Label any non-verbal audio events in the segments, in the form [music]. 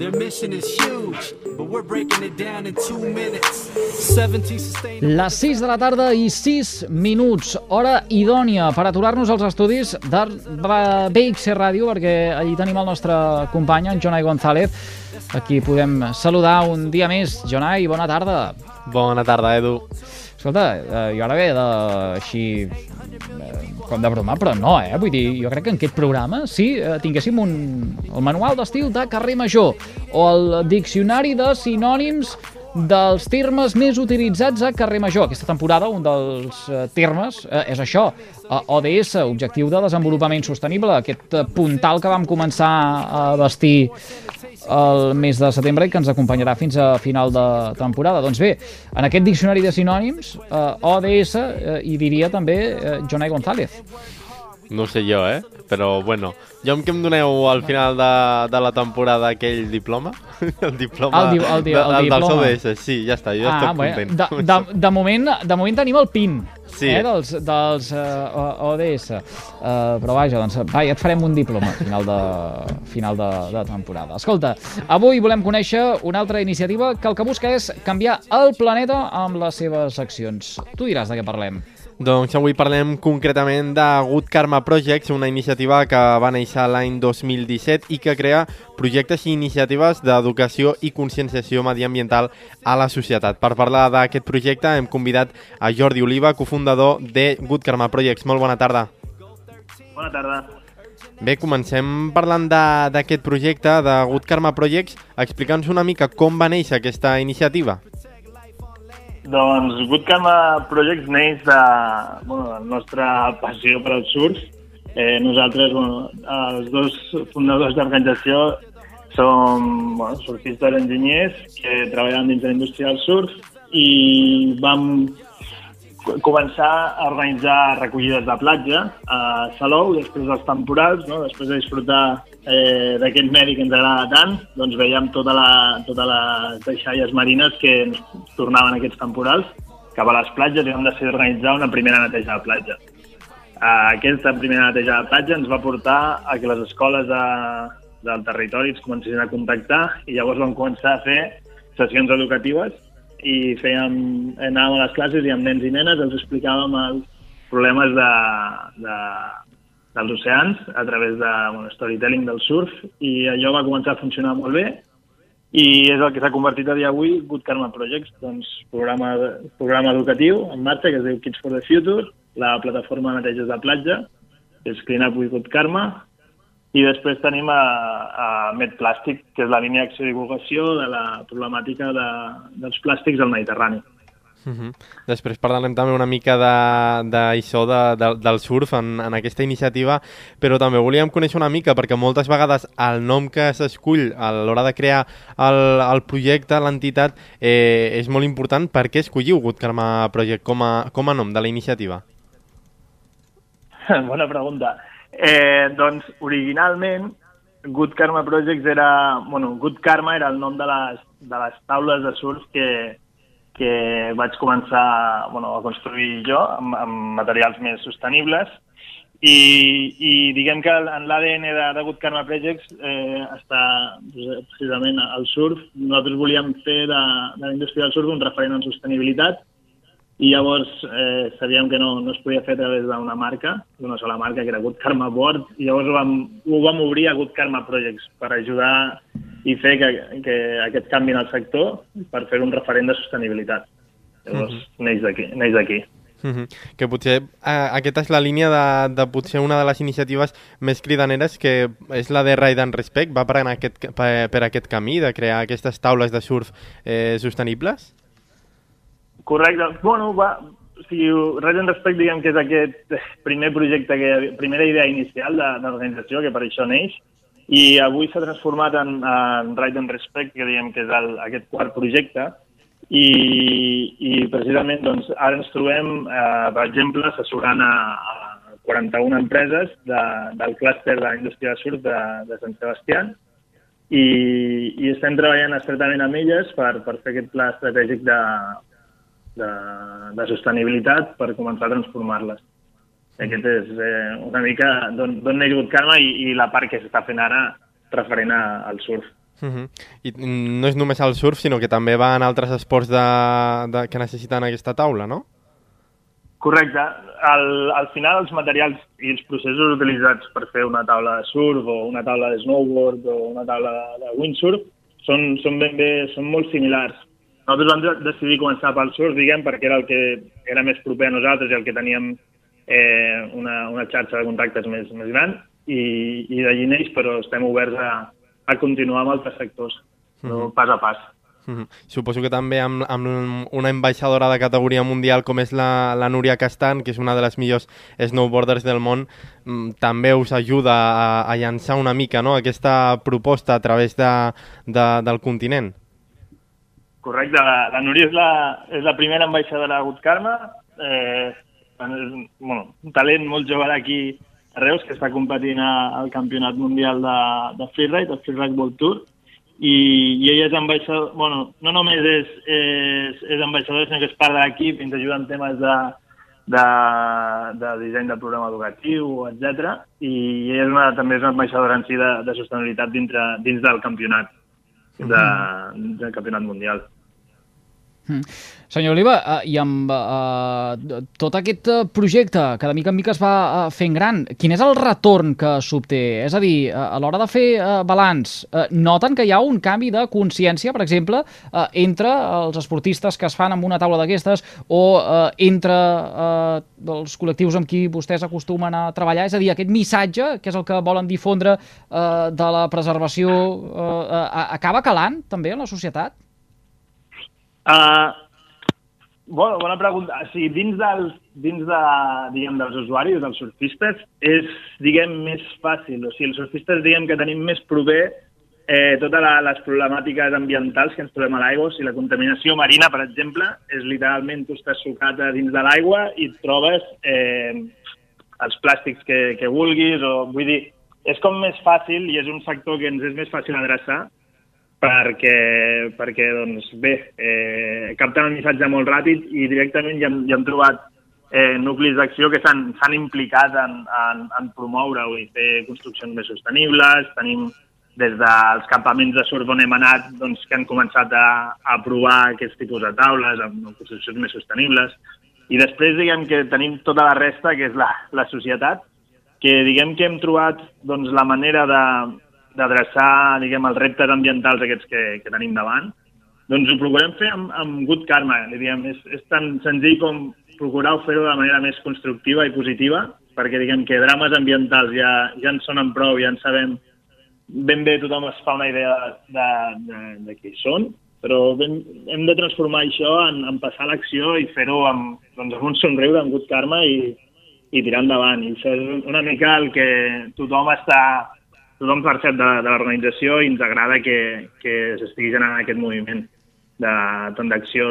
Their mission is huge, but we're breaking it down in two minutes. 17 sustainable... Les 6 de la tarda i 6 minuts, hora idònia per aturar-nos als estudis de BXC Ràdio, perquè allí tenim el nostre company, en Jonai González, a qui podem saludar un dia més. Jonai, bona tarda. Bona tarda, Edu. Escolta, eh, jo ara ve de, així, eh, com de broma, però no, eh? Vull dir, jo crec que en aquest programa, si eh, tinguéssim un, el manual d'estil de carrer major o el diccionari de sinònims dels termes més utilitzats a carrer major. Aquesta temporada un dels eh, termes eh, és això, eh, ODS, Objectiu de Desenvolupament Sostenible, aquest eh, puntal que vam començar a vestir el mes de setembre i que ens acompanyarà fins a final de temporada. Doncs bé, en aquest diccionari de sinònims, eh, ODS, eh, hi diria també eh, Jonai González. No sé jo, eh? Però, bueno, jo amb què em doneu al final de, de la temporada aquell diploma? [laughs] el diploma El di- el di- de, el diploma. ODS, sí, ja està, jo ja estic bé, content. de, de, de, moment, de moment tenim el PIN Sí. eh, dels, dels uh, ODS. Uh, però vaja, doncs, va, ja et farem un diploma a final de, final de, de temporada. Escolta, avui volem conèixer una altra iniciativa que el que busca és canviar el planeta amb les seves accions. Tu diràs de què parlem. Doncs avui parlem concretament de Good Karma Projects, una iniciativa que va néixer l'any 2017 i que crea projectes i iniciatives d'educació i conscienciació mediambiental a la societat. Per parlar d'aquest projecte hem convidat a Jordi Oliva, cofundador de Good Karma Projects. Molt bona tarda. Bona tarda. Bé, comencem parlant de- d'aquest projecte de Good Karma Projects. Explica'ns una mica com va néixer aquesta iniciativa. Doncs Karma Projects neix de bueno, la nostra passió per al surf. Eh, nosaltres, bueno, els dos fundadors d'organització, som bueno, surfistes enginyers que treballen dins de la indústria del surf i vam co- començar a organitzar recollides de platja a Salou després dels temporals, no? després de disfrutar eh, d'aquest medi que ens agrada tant, doncs veiem tota la, tota les deixalles marines que ens tornaven aquests temporals cap a les platges i vam decidir organitzar una primera neteja de platja. Eh, aquesta primera neteja de platja ens va portar a que les escoles de, del territori ens comencessin a contactar i llavors vam començar a fer sessions educatives i fèiem, anàvem a les classes i amb nens i nenes els explicàvem els problemes de, de, dels oceans a través de bueno, storytelling del surf i allò va començar a funcionar molt bé i és el que s'ha convertit a dia d'avui Good Karma Projects, doncs programa, programa educatiu en marxa que es diu Kids for the Future, la plataforma de neteges de platja, que és Clean Up with Good Karma, i després tenim a, a MedPlàstic, que és la línia d'acció i divulgació de la problemàtica de, dels plàstics al Mediterrani. Uh -huh. Després parlarem també una mica de, d'això de, de, del surf en, en aquesta iniciativa, però també volíem conèixer una mica, perquè moltes vegades el nom que s'escull a l'hora de crear el, el projecte, l'entitat, eh, és molt important. Per què escolliu Good Karma Project com a, com a nom de la iniciativa? [laughs] Bona pregunta. Eh, doncs, originalment, Good Karma Projects era... Bueno, Good Karma era el nom de les, de les taules de surf que, que vaig començar bueno, a construir jo amb, amb materials més sostenibles i, i diguem que en l'ADN de, de Good Karma Projects eh, està doncs, precisament el surf. Nosaltres volíem fer de, de la indústria del surf un referent en sostenibilitat i llavors eh, sabíem que no, no es podia fer a través d'una marca, d'una sola marca, que era Good Karma Board, i llavors ho vam, ho vam obrir a Good Karma Projects per ajudar i fer que, que aquest canvi en el sector per fer un referent de sostenibilitat. Llavors, mm -hmm. neix d'aquí. -huh. Que potser eh, aquesta és la línia de, de potser una de les iniciatives més cridaneres que és la de Ride and Respect, va per, en aquest, per, per aquest camí de crear aquestes taules de surf eh, sostenibles? Correcte. Bueno, va, o sigui, Res en Respect, diguem que és aquest primer projecte, que, primera idea inicial de, de l'organització, que per això neix, i avui s'ha transformat en, en Right and Respect, que diguem que és el, aquest quart projecte, i, i precisament doncs, ara ens trobem, eh, per exemple, assessorant a, a 41 empreses de, del clúster de la indústria de surf de, de Sant Sebastià i, i estem treballant estretament amb elles per, per fer aquest pla estratègic de, de, de sostenibilitat per començar a transformar-les. Aquest és eh, una mica d'on neix Karma i, i la part que s'està fent ara referent a, al surf. Uh -huh. I no és només el surf, sinó que també va en altres esports de, de, que necessiten aquesta taula, no? Correcte. Al, al final, els materials i els processos utilitzats per fer una taula de surf o una taula de snowboard o una taula de, de windsurf són, són ben bé, són molt similars. Nosaltres vam decidir començar pel surf, diguem, perquè era el que era més proper a nosaltres i el que teníem eh, una, una xarxa de contactes més, més gran i, i d'allí neix, però estem oberts a, a continuar amb altres sectors, uh -huh. pas a pas. Uh -huh. Suposo que també amb, amb una ambaixadora de categoria mundial com és la, la Núria Castan, que és una de les millors snowboarders del món, mm, també us ajuda a, a llançar una mica no? aquesta proposta a través de, de, del continent. Correcte, la, la Núria és la, és la primera ambaixadora de Good Karma, eh, bueno, un talent molt jove d'aquí a Reus, que està competint al Campionat Mundial de, de Freeride, el Freeride World Tour, i, i ella és ambaixador, bueno, no només és, és, és ambaixador, sinó que és part de l'equip ens ajuda en temes de, de, de disseny del programa educatiu, etc. I ella és una, també és una ambaixadora en si de, de sostenibilitat dintre, dins del campionat, de, del campionat mundial. Mm. Senyor Oliva, eh, i amb eh, tot aquest eh, projecte que de mica en mica es va fent gran, quin és el retorn que s'obté? És a dir, a l'hora de fer balanç, noten que hi ha un canvi de consciència, per exemple, entre els esportistes que es fan amb una taula d'aquestes o entre eh, els col·lectius amb qui vostès acostumen a treballar? És a dir, aquest missatge, que és el que volen difondre de la preservació, acaba calant també en la societat? Uh, bueno, bona pregunta. Sí, dins, dels, dins de, diguem, dels usuaris, dels surfistes, és, diguem, més fàcil. O sigui, els surfistes, diguem, que tenim més proper eh, totes la, les problemàtiques ambientals que ens trobem a l'aigua. O sigui, la contaminació marina, per exemple, és literalment tu estàs sucat a dins de l'aigua i trobes eh, els plàstics que, que vulguis, o vull dir, és com més fàcil i és un sector que ens és més fàcil adreçar perquè, perquè doncs, bé, eh, capten el missatge molt ràpid i directament ja hem, ja hem trobat eh, nuclis d'acció que s'han implicat en, en, en promoure-ho i fer construccions més sostenibles. Tenim des dels campaments de surf on hem anat doncs, que han començat a, a provar aquests tipus de taules amb construccions més sostenibles. I després diguem que tenim tota la resta, que és la, la societat, que diguem que hem trobat doncs, la manera de, d'adreçar, diguem, els reptes ambientals aquests que, que tenim davant, doncs ho procurem fer amb, amb good karma, diguem, és, és tan senzill com procurar fer-ho de manera més constructiva i positiva, perquè diguem que drames ambientals ja, ja en sonen prou, ja en sabem ben bé tothom es fa una idea de, de, de qui són, però ben, hem de transformar això en, en passar l'acció i fer-ho amb, doncs, amb un somriure, amb good karma i, i tirar endavant. I això és una mica el que tothom està tothom percep de, de l'organització i ens agrada que, que s'estigui generant aquest moviment de, tant d'acció,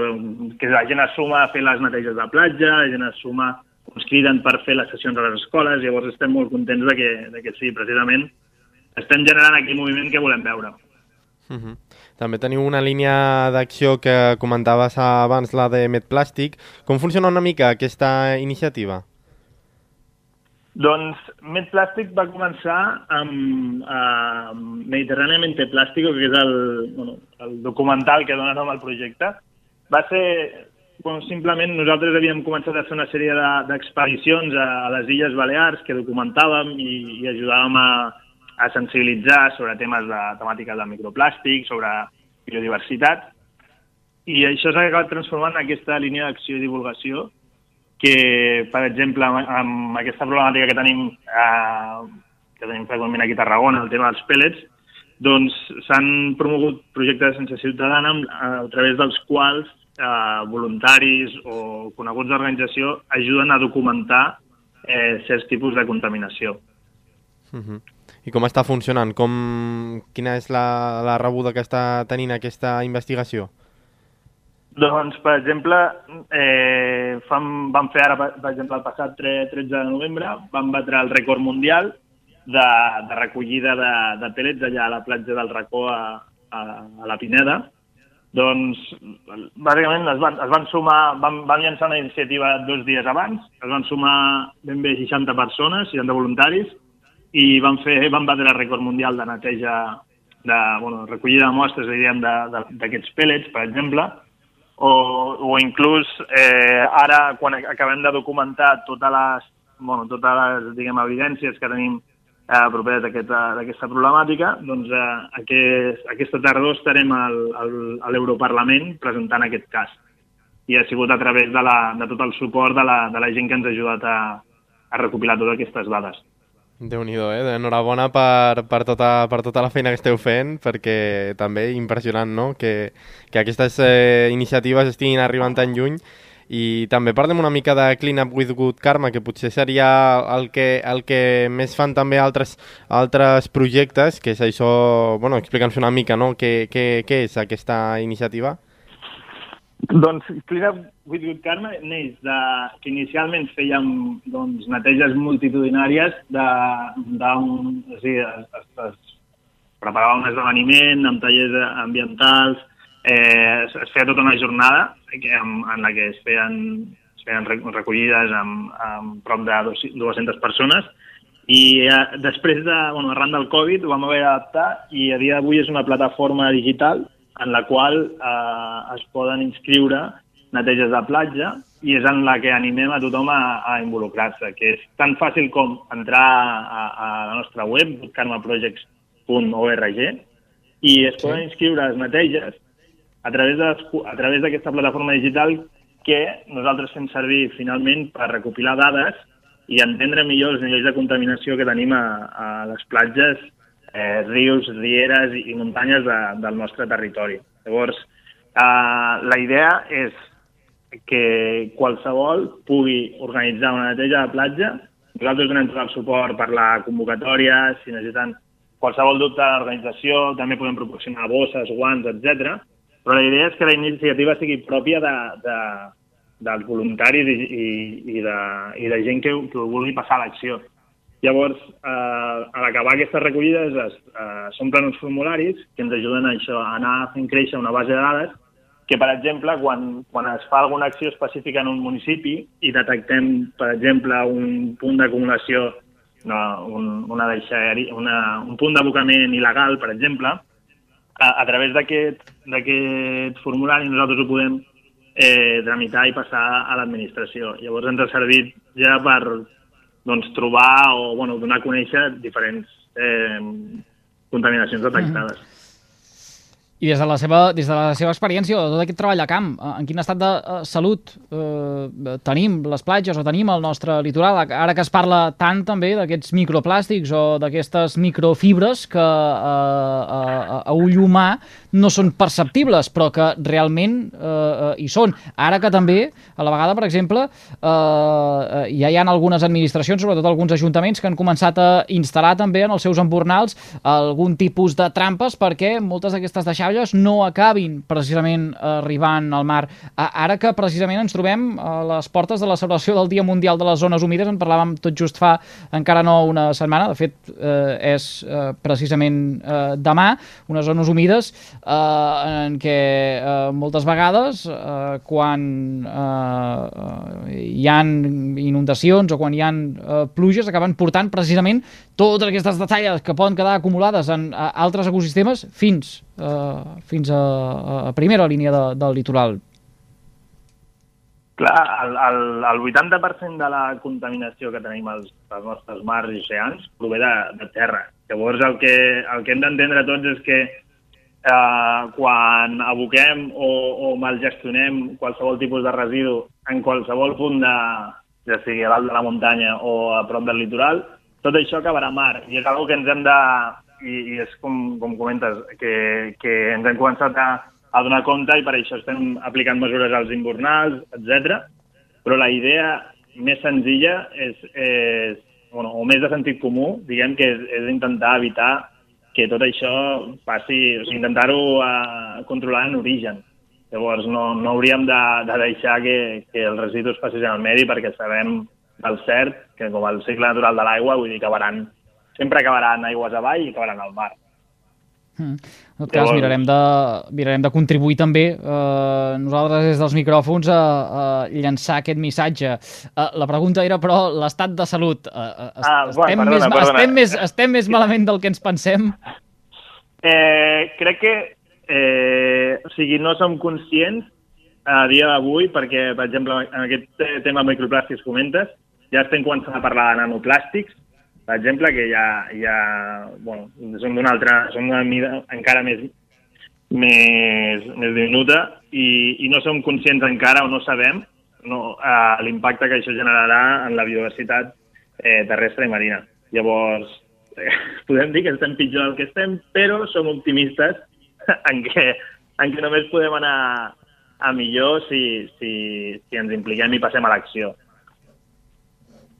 que la gent es suma a fer les neteges de platja, la gent es suma, ens criden per fer les sessions a les escoles, llavors estem molt contents de que, de que sí, precisament estem generant aquell moviment que volem veure. Uh -huh. També teniu una línia d'acció que comentaves abans, la de Medplàstic. Com funciona una mica aquesta iniciativa? Doncs MedPlàstic va començar amb uh, Mediterràneamente Plàstico, que és el, bueno, el documental que dona nom al projecte. Va ser, bueno, simplement nosaltres havíem començat a fer una sèrie d'expedicions de, a, a les Illes Balears que documentàvem i, i ajudàvem a, a sensibilitzar sobre temes de temàtiques del microplàstic, sobre biodiversitat, i això s'ha acabat transformant en aquesta línia d'acció i divulgació que, per exemple, amb, amb aquesta problemàtica que tenim, eh, que tenim freqüentment aquí a Tarragona, el tema dels pèl·lets, doncs s'han promogut projectes de sense ciutadana a través dels quals eh, voluntaris o coneguts d'organització ajuden a documentar eh, certs tipus de contaminació. Uh -huh. I com està funcionant? Com... Quina és la, la rebuda que està tenint aquesta investigació? Doncs, per exemple, eh, fan, van fer ara, per exemple, el passat 13 de novembre, van batre el rècord mundial de, de recollida de, de pèl·lets allà a la platja del Racó a, a, a la Pineda. Doncs, bàsicament, es van, es van sumar, van, van llançar una iniciativa dos dies abans, es van sumar ben bé 60 persones, 60 voluntaris, i van fer, van batre el rècord mundial de neteja, de, bueno, recollida de mostres, diríem, d'aquests pèl·lets, per exemple, o, o inclús eh, ara, quan acabem de documentar totes les, bueno, totes les diguem, evidències que tenim eh, properes d'aquesta aquest, problemàtica, doncs eh, aquest, aquesta tardor estarem al, al, a l'Europarlament presentant aquest cas. I ha sigut a través de, la, de tot el suport de la, de la gent que ens ha ajudat a, a recopilar totes aquestes dades. Déu nhi eh? Enhorabona per, per, tota, per tota la feina que esteu fent, perquè també impressionant no? que, que aquestes eh, iniciatives estiguin arribant tan lluny i també parlem una mica de Clean Up With Good Karma, que potser seria el que, el que més fan també altres, altres projectes, que és això, bueno, explica'ns una mica, no?, què, què, és aquesta iniciativa? Doncs Clean Up With Good Karma neix de, que inicialment fèiem doncs, neteges multitudinàries de, de un, o sigui, es, es, es preparava un esdeveniment amb tallers ambientals, eh, es, es feia tota una jornada en, en la que es feien, es feien recollides amb, amb prop de 200 persones i eh, després de, bueno, arran del Covid ho vam haver d'adaptar i a dia d'avui és una plataforma digital en la qual eh, es poden inscriure neteges de platja i és en la que animem a tothom a, a involucrar-se, que és tan fàcil com entrar a, a la nostra web, karmaprojects.org, i es poden inscriure les neteges a través d'aquesta plataforma digital que nosaltres fem servir finalment per recopilar dades i entendre millor els nivells de contaminació que tenim a, a les platges, eh, rius, rieres i, muntanyes de, del nostre territori. Llavors, eh, la idea és que qualsevol pugui organitzar una neteja de platja. Nosaltres donem tot el suport per la convocatòria, si necessiten qualsevol dubte de l'organització, també podem proporcionar bosses, guants, etc però la idea és que la iniciativa sigui pròpia de, de, dels voluntaris i, i, i, de, i de gent que, que vulgui passar a l'acció. Llavors, eh, a l'acabar aquestes recollides es, eh, s'omplen uns formularis que ens ajuden a això, a anar fent créixer una base de dades que, per exemple, quan, quan es fa alguna acció específica en un municipi i detectem, per exemple, un punt d'acumulació, no, un, una deixeria, una, un punt d'abocament il·legal, per exemple, a, a través d'aquest formulari nosaltres ho podem eh, tramitar i passar a l'administració. Llavors ens ha servit ja per doncs, trobar o bueno, donar a conèixer diferents eh, contaminacions detectades. Mm -hmm. I des de la seva, des de la seva experiència, de tot aquest treball a camp, eh, en quin estat de uh, salut uh, tenim les platges o tenim el nostre litoral? Ara que es parla tant també d'aquests microplàstics o d'aquestes microfibres que uh, uh, a ull humà no són perceptibles, però que realment uh, uh, hi són. Ara que també, a la vegada, per exemple, uh, ja hi ha algunes administracions, sobretot alguns ajuntaments, que han començat a instal·lar també en els seus embornals algun tipus de trampes perquè moltes d'aquestes deixaves falles no acabin precisament arribant al mar. Ara que precisament ens trobem a les portes de la celebració del Dia Mundial de les Zones Humides, en parlàvem tot just fa encara no una setmana, de fet eh, és eh, precisament eh, demà, unes zones humides eh, en què eh, moltes vegades eh, quan eh, hi han inundacions o quan hi han eh, pluges acaben portant precisament totes aquestes detalles que poden quedar acumulades en a, altres ecosistemes fins eh, fins a, a primera línia de, del litoral. Clar, el, el, el 80% de la contaminació que tenim als, als nostres mars i oceans prové de, de terra. Llavors, el que, el que hem d'entendre tots és que eh, quan aboquem o, o malgestionem qualsevol tipus de residu en qualsevol punt de, ja sigui a dalt de la muntanya o a prop del litoral, tot això acabarà a mar. I és una que ens hem de, i, i és com, com comentes, que, que ens hem començat a, a donar compte i per això estem aplicant mesures als invernals, etc. Però la idea més senzilla és, és bueno, o més de sentit comú, diguem que és, és intentar evitar que tot això passi, o sigui, intentar-ho uh, controlar en origen. Llavors, no, no hauríem de, de deixar que, que els residus passin al medi perquè sabem del cert que com el cicle natural de l'aigua, vull dir, acabaran sempre acabaran aigües avall i acabaran al mar. Mm. En tot cas, Llavors- mirarem de, mirarem de contribuir també eh, nosaltres des dels micròfons a, a llançar aquest missatge. Eh, la pregunta era, però, l'estat de salut. Eh, eh, est- Ah, bueno, estem, perdona, més, perdona. estem, més, estem més malament del que ens pensem? Eh, crec que eh, o sigui, no som conscients a dia d'avui perquè, per exemple, en aquest eh, tema microplàstics que comentes, ja estem començant a parlar de nanoplàstics, per exemple, que ja, ja bueno, són d'una altra, són d'una mida encara més, més, més diminuta i, i no som conscients encara o no sabem no, eh, l'impacte que això generarà en la biodiversitat eh, terrestre i marina. Llavors, eh, [laughs] podem dir que estem pitjor del que estem, però som optimistes [laughs] en què, en què només podem anar a millor si, si, si ens impliquem i passem a l'acció.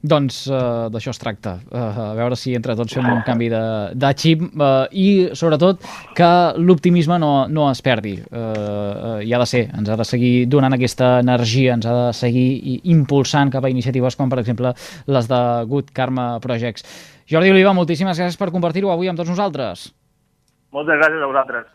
Doncs uh, d'això es tracta, uh, a veure si entre tots fem un canvi de, de xip uh, i sobretot que l'optimisme no, no es perdi. Uh, uh, hi ha de ser, ens ha de seguir donant aquesta energia, ens ha de seguir impulsant cap a iniciatives com per exemple les de Good Karma Projects. Jordi Oliva, moltíssimes gràcies per compartir-ho avui amb tots nosaltres. Moltes gràcies a vosaltres.